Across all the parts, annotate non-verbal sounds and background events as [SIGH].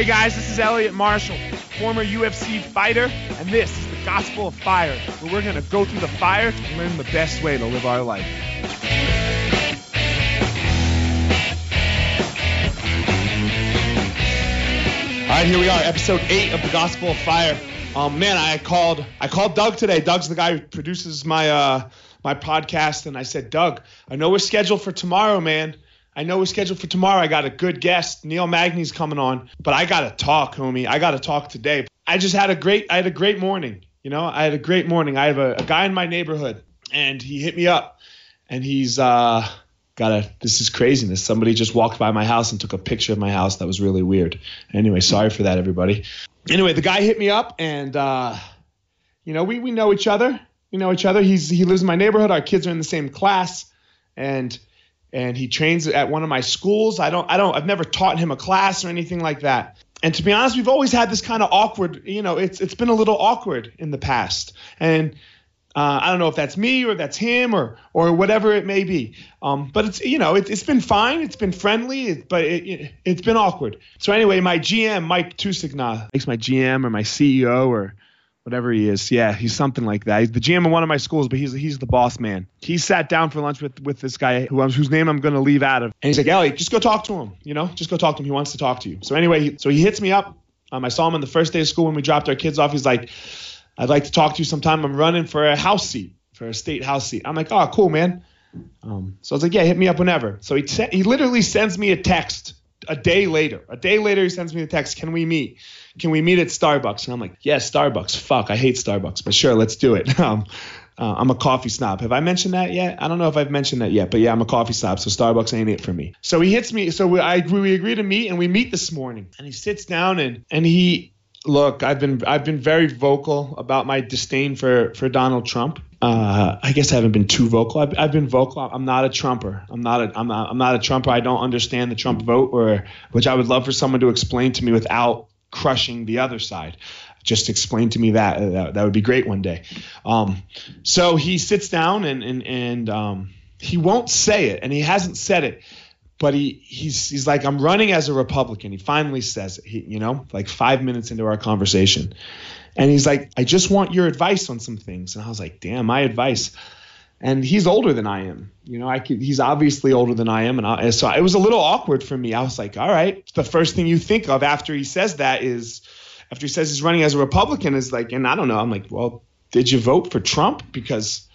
Hey guys, this is Eliot Marshall, former UFC fighter, and this is the Gospel of Fire, where we're going to go through the fire to learn the best way to live our life. All right, here we are, episode eight of the Gospel of Fire. Um, man, I called I called Doug today. Doug's the guy who produces my uh, my podcast, and I said, Doug, I know we're scheduled for tomorrow, man. I know we're scheduled for tomorrow. I got a good guest. Neil Magny's coming on, but I gotta talk, homie. I gotta talk today. I just had a great I had a great morning. You know, I had a great morning. I have a, a guy in my neighborhood, and he hit me up, and he's uh got a this is craziness. Somebody just walked by my house and took a picture of my house. That was really weird. Anyway, sorry for that, everybody. Anyway, the guy hit me up, and uh, you know, we we know each other. We know each other. He's he lives in my neighborhood. Our kids are in the same class, and and he trains at one of my schools. I don't I don't I've never taught him a class or anything like that. And to be honest, we've always had this kind of awkward, you know, it's it's been a little awkward in the past. And uh, I don't know if that's me or that's him or or whatever it may be. Um, but it's you know it, it's been fine. It's been friendly, but it, it, has been awkward. So anyway, my GM Mike Tusigna makes my GM or my CEO or whatever he is. Yeah, he's something like that. He's the GM of one of my schools, but he's he's the boss man. He sat down for lunch with with this guy who whose name I'm going to leave out of, and he's like, Ellie, just go talk to him. You know, just go talk to him. He wants to talk to you. So anyway, so he hits me up. Um, I saw him on the first day of school when we dropped our kids off. He's like, I'd like to talk to you sometime. I'm running for a house seat, for a state house seat. I'm like, oh, cool, man. Um, so I was like, yeah, hit me up whenever. So he te- he literally sends me a text a day later. A day later, he sends me a text. Can we meet? Can we meet at Starbucks? And I'm like, yeah, Starbucks. Fuck, I hate Starbucks, but sure, let's do it. [LAUGHS] Um, uh, I'm a coffee snob. Have I mentioned that yet? I don't know if I've mentioned that yet, but yeah, I'm a coffee snob, so Starbucks ain't it for me. So he hits me. So we, I we agree to meet, and we meet this morning. And he sits down and and he look. I've been I've been very vocal about my disdain for for Donald Trump. Uh, I guess I haven't been too vocal. I've, I've, been vocal. I'm not a Trumper. I'm not a I'm not I'm not a Trumper. I don't understand the Trump vote, or which I would love for someone to explain to me without crushing the other side just explain to me that that, that would be great one day um, so he sits down and and and um, he won't say it and he hasn't said it but he he's he's like I'm running as a Republican. He finally says it. He, you know, like five minutes into our conversation, and he's like, I just want your advice on some things. And I was like, damn, my advice. And he's older than I am. You know, I could, he's obviously older than I am, and I, so it was a little awkward for me. I was like, all right. The first thing you think of after he says that is, after he says he's running as a Republican, is like, and I don't know. I'm like, well, did you vote for Trump? Because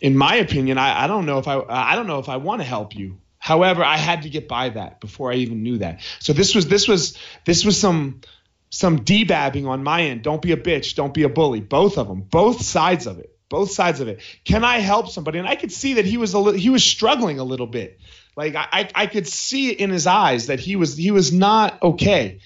in my opinion, I, I don't know if I I don't know if I want to help you. However, I had to get by that before I even knew that. So this was this was this was some some debabbing on my end. Don't be a bitch. Don't be a bully. Both of them. Both sides of it. Both sides of it. Can I help somebody? And I could see that he was a little, he was struggling a little bit. Like I I could see it in his eyes that he was he was not okay.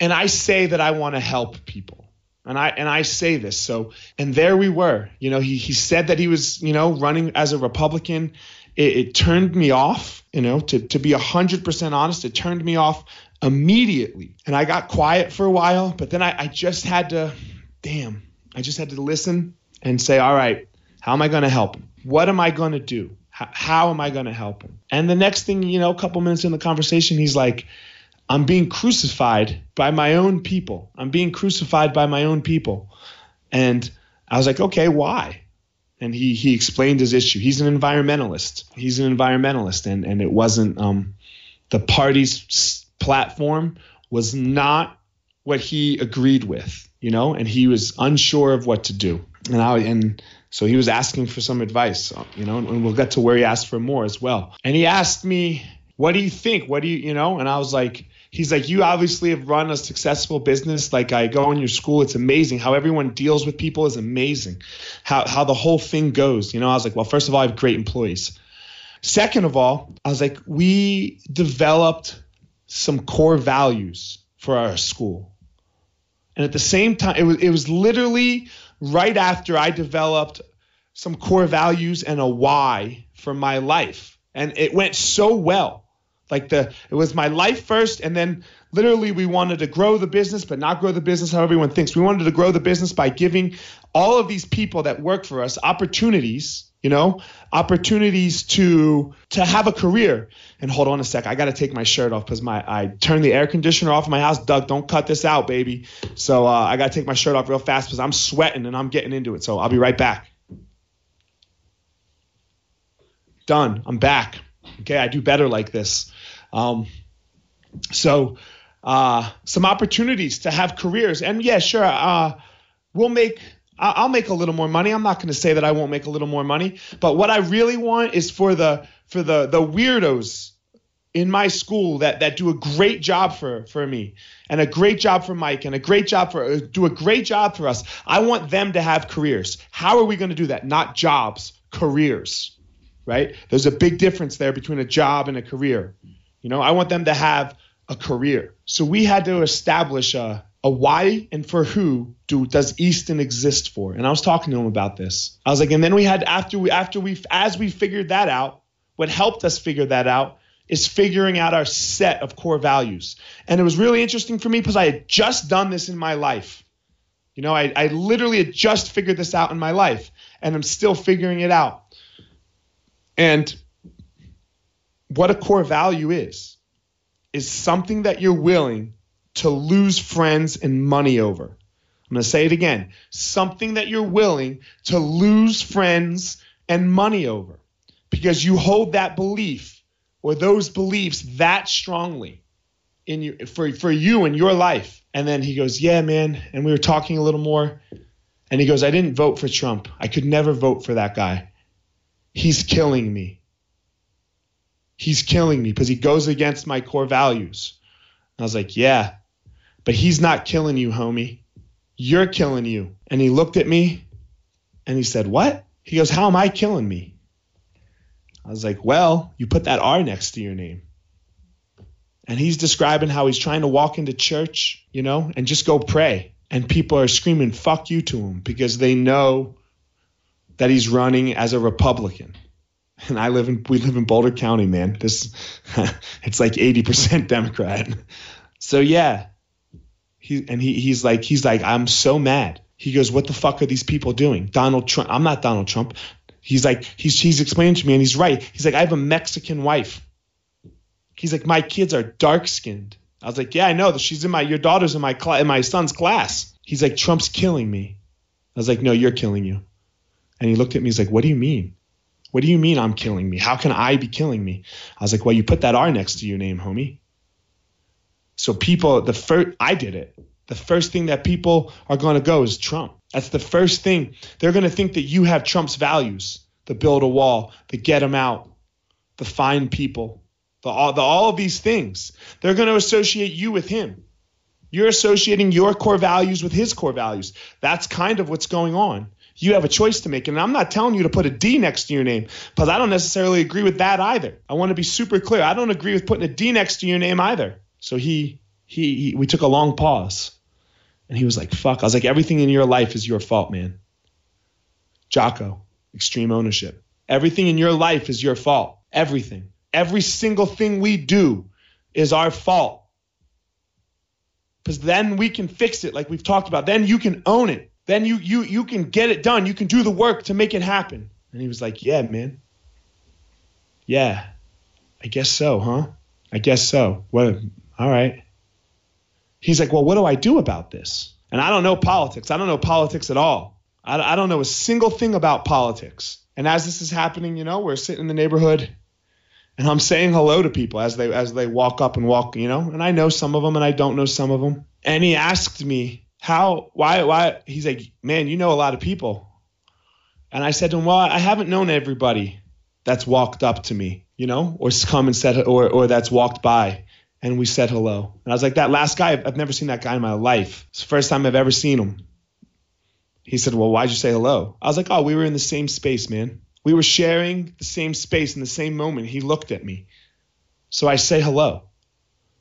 And I say that I want to help people. And I and I say this. So and there we were. You know, he he said that he was, you know, running as a Republican it, it turned me off. You know, to to be hundred percent honest, it turned me off immediately. And I got quiet for a while, but then I, I just had to, damn, I just had to listen and say, all right, how am I going to help him? What am I going to do? How, how am I going to help him? And the next thing, you know, a couple minutes in the conversation, he's like, I'm being crucified by my own people. I'm being crucified by my own people. And I was like, okay, why? And he he explained his issue. He's an environmentalist. He's an environmentalist, and and it wasn't um, the party's platform was not what he agreed with, you know, and he was unsure of what to do. And I and so he was asking for some advice, you know, and we'll get to where he asked for more as well. And he asked me, "What do you think? What do you, you know?" And I was like, he's like, you obviously have run a successful business. Like I go in your school, it's amazing how everyone deals with people is amazing. How how the whole thing goes. You know, I was like, well, first of all, I have great employees. Second of all, I was like, we developed some core values for our school. And at the same time, it was it was literally right after I developed some core values and a why for my life. And it went so well like the it was my life first, and then literally we wanted to grow the business, but not grow the business how everyone thinks. We wanted to grow the business by giving all of these people that work for us opportunities you know opportunities to to have a career. And hold on a sec i gotta take my shirt off because my i turned the air conditioner off in my house. Doug don't cut this out baby. So uh, i gotta take my shirt off real fast because i'm sweating and i'm getting into it. So i'll be right back. Done. I'm back. Okay i do better like this um, so uh, some opportunities to have careers and yeah sure uh, we'll make I'll make a little more money. I'm not going to say that I won't make a little more money, but what I really want is for the for the the weirdos in my school that that do a great job for for me and a great job for Mike and a great job for do a great job for us. I want them to have careers. How are we going to do that? Not jobs, careers. Right? There's a big difference there between a job and a career. You know, I want them to have a career. So we had to establish a a why and for who do does Easton exist for? And I was talking to him about this. I was like, and then we had after we after we as we figured that out, what helped us figure that out is figuring out our set of core values. And it was really interesting for me because I had just done this in my life. You know, I, I literally had just figured this out in my life, and I'm still figuring it out. And what a core value is, is something that you're willing to lose friends and money over. I'm going to say it again something that you're willing to lose friends and money over because you hold that belief or those beliefs that strongly in you for, for you in your life. And then he goes, Yeah, man. And we were talking a little more. And he goes, I didn't vote for Trump. I could never vote for that guy. He's killing me. He's killing me because he goes against my core values. I was like, Yeah, but he's not killing you, homie. You're killing you. And he looked at me and he said, What? He goes, How am I killing me? I was like, Well, you put that R next to your name. And he's describing how he's trying to walk into church, you know, and just go pray. And people are screaming, fuck you to him because they know that he's running as a Republican. And I live in, we live in Boulder County, man. This, [LAUGHS] it's like 80% Democrat. So yeah, he and he he's like he's like I'm so mad. He goes, "What the fuck are these people doing?" Donald Trump. I'm not Donald Trump. He's like he's he's explaining to me and he's right. He's like I have a Mexican wife. He's like my kids are dark skinned. I was like, yeah, I know. She's in my your daughter's in my cl- in my son's class. He's like, Trump's killing me. I was like, no, you're killing you. And he looked at me. He's like, what do you mean? What do you mean I'm killing me? How can I be killing me? I was like, well, you put that R next to your name, homie. So people, the first, I did it. The first thing that people are going to go is Trump. That's the first thing. They're going to think that you have Trump's values the build a wall, the get them out, the find people, the all, the, all of these things. They're going to associate you with him. You're associating your core values with his core values. That's kind of what's going on. You have a choice to make. And I'm not telling you to put a D next to your name because I don't necessarily agree with that either. I want to be super clear. I don't agree with putting a D next to your name either. So he, he, he we took a long pause. And he was like, fuck. I was like, everything in your life is your fault, man. Jocko, extreme ownership. Everything in your life is your fault. Everything. Every single thing we do is our fault. Because then we can fix it, like we've talked about. Then you can own it. Then you you you can get it done. You can do the work to make it happen. And he was like, Yeah, man. Yeah. I guess so, huh? I guess so. What all right. He's like, well, what do I do about this? And I don't know politics. I don't know politics at all. I, I don't know a single thing about politics. And as this is happening, you know, we're sitting in the neighborhood and I'm saying hello to people as they as they walk up and walk, you know, and I know some of them and I don't know some of them. And he asked me how, why, why? He's like, man, you know a lot of people. And I said to him, well, I haven't known everybody that's walked up to me, you know, or come and said, or or that's walked by and we said hello. And I was like, that last guy, I've never seen that guy in my life. It's the first time I've ever seen him. He said, well, why'd you say hello? I was like, oh, we were in the same space, man. We were sharing the same space in the same moment. He looked at me. So I say hello.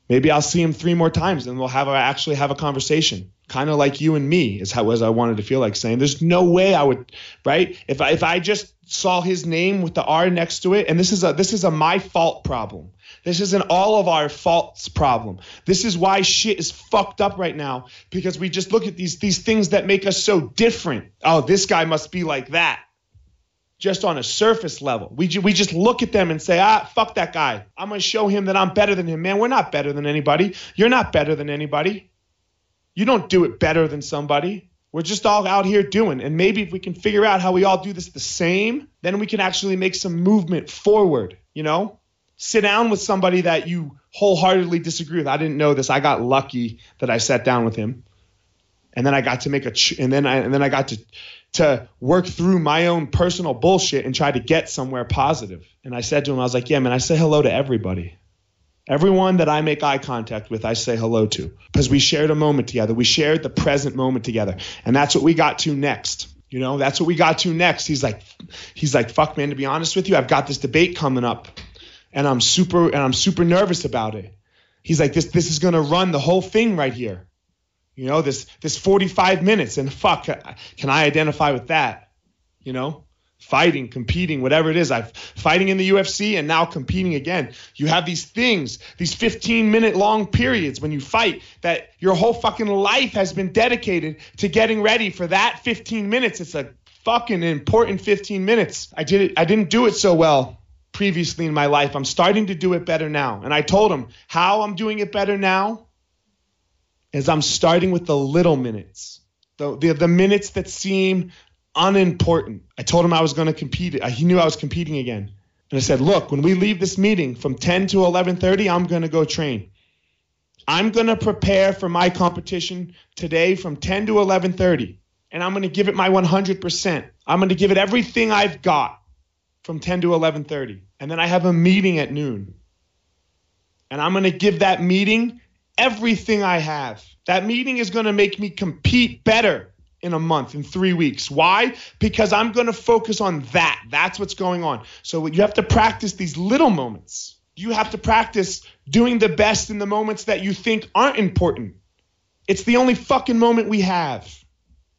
Maybe I'll see him three more times and we'll have a, actually have a conversation. Kind of like you and me is how as I wanted to feel like saying. There's no way I would, right? If I if I just saw his name with the R next to it, and this is a this is a my fault problem. This isn't all of our faults problem. This is why shit is fucked up right now because we just look at these these things that make us so different. Oh, this guy must be like that. Just on a surface level. We, ju- we just look at them and say, ah, fuck that guy. I'm going to show him that I'm better than him. Man, we're not better than anybody. You're not better than anybody. You don't do it better than somebody. We're just all out here doing. And maybe if we can figure out how we all do this the same, then we can actually make some movement forward, you know? Sit down with somebody that you wholeheartedly disagree with. I didn't know this. I got lucky that I sat down with him. And then I got to make a ch- and then I and then I got to to work through my own personal bullshit and try to get somewhere positive. And I said to him, I was like, yeah, man, I say hello to everybody. Everyone that I make eye contact with, I say hello to because we shared a moment together. We shared the present moment together. And that's what we got to next. You know, that's what we got to next. He's like, he's like, fuck, man, to be honest with you, I've got this debate coming up and I'm super, and I'm super nervous about it. He's like, this, this is going to run the whole thing right here. You know, this, this 45 minutes and fuck, uh, can I identify with that? You know, fighting, competing, whatever it is. I've fighting in the UFC and now competing again. You have these things, these 15 minute long periods when you fight that your whole fucking life has been dedicated to getting ready for that 15 minutes. It's a fucking important 15 minutes. I did it I didn't do it so well previously in my life. I'm starting to do it better now. And I told him how I'm doing it better now is I'm starting with the little minutes. The, the, the minutes that seem unimportant. I told him I was going to compete. He knew I was competing again. And I said, "Look, when we leave this meeting from 10 to 11:30, I'm going to go train. I'm going to prepare for my competition today from 10 to 11:30, and I'm going to give it my 100%. I'm going to give it everything I've got from 10 to 11:30. And then I have a meeting at noon. And I'm going to give that meeting everything I have. That meeting is going to make me compete better in a month, in three weeks. Why? Because I'm going to focus on that. That's what's going on. So you have to practice these little moments. You have to practice doing the best in the moments that you think aren't important. It's the only fucking moment we have.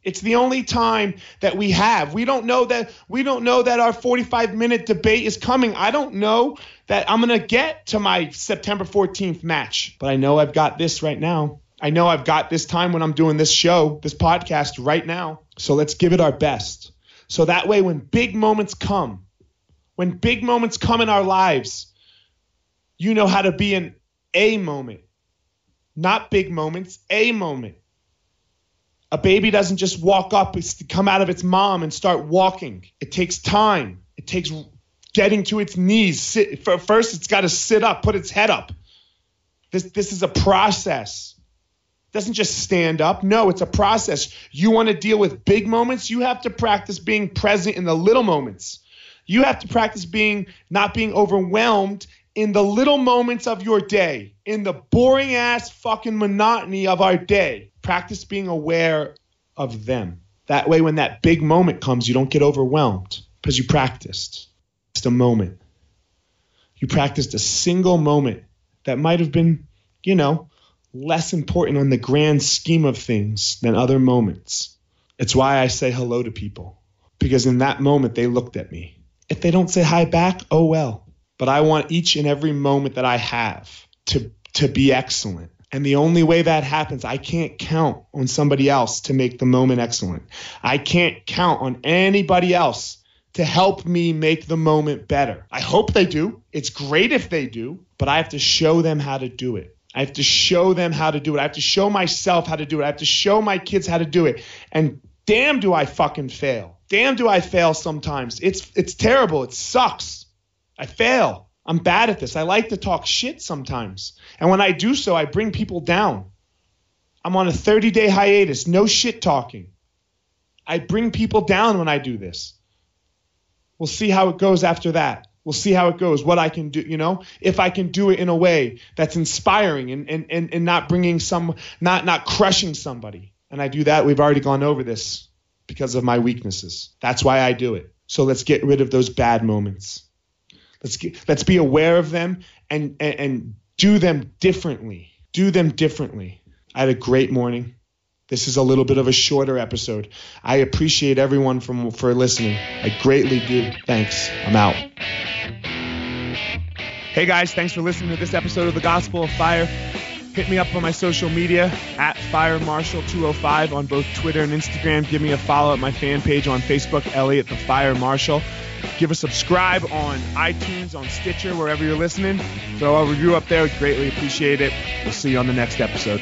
It's the only time that we have. We don't know that we don't know that our 45 minute debate is coming. I don't know that I'm going to get to my September 14th match, but I know I've got this right now. I know I've got this time when I'm doing this show, this podcast right now. So let's give it our best. So that way, when big moments come, when big moments come in our lives, you know how to be in a moment, not big moments, a moment. A baby doesn't just walk up, it's to come out of its mom and start walking. It takes time. It takes getting to its knees. Sit, first, it's got to sit up, put its head up. This, this is a process It doesn't just stand up. No, it's a process. You want to deal with big moments, you have to practice being present in the little moments. You have to practice being not being overwhelmed in the little moments of your day, in the boring ass fucking monotony of our day. Practice being aware of them. That way, when that big moment comes, you don't get overwhelmed because you practiced. Just a moment. You practiced a single moment that might have been, you know, less important on the grand scheme of things than other moments. It's why I say hello to people, because in that moment they looked at me. If they don't say hi back, oh well. But I want each and every moment that I have to, to be excellent. And the only way that happens, I can't count on somebody else to make the moment excellent. I can't count on anybody else to help me make the moment better. I hope they do. It's great if they do, but I have to show them how to do it. I have to show them how to do it. I have to show myself how to do it. I have to show my kids how to do it. And damn do I fucking fail. Damn do I fail sometimes. It's it's terrible. It sucks. I fail. I'm bad at this. I like to talk shit sometimes. And when I do so, I bring people down. I'm on a 30-day hiatus, no shit talking. I bring people down when I do this. We'll see how it goes after that. We'll see how it goes, what I can do, you know, if I can do it in a way that's inspiring and, and, and, and not bringing some, not, not crushing somebody. And I do that. We've already gone over this because of my weaknesses. That's why I do it. So let's get rid of those bad moments. Let's get, let's be aware of them and, and, and do them differently. Do them differently. I had a great morning. This is a little bit of a shorter episode. I appreciate everyone from for listening. I greatly do. Thanks. I'm out. Hey guys, thanks for listening to this episode of the Gospel of Fire. Hit me up on my social media at FireMarshal205 on both Twitter and Instagram. Give me a follow at my fan page on Facebook, Eliot the Fire Marshal. Give a subscribe on iTunes, on Stitcher, wherever you're listening. Throw a review up there. Greatly appreciate it. We'll see you on the next episode.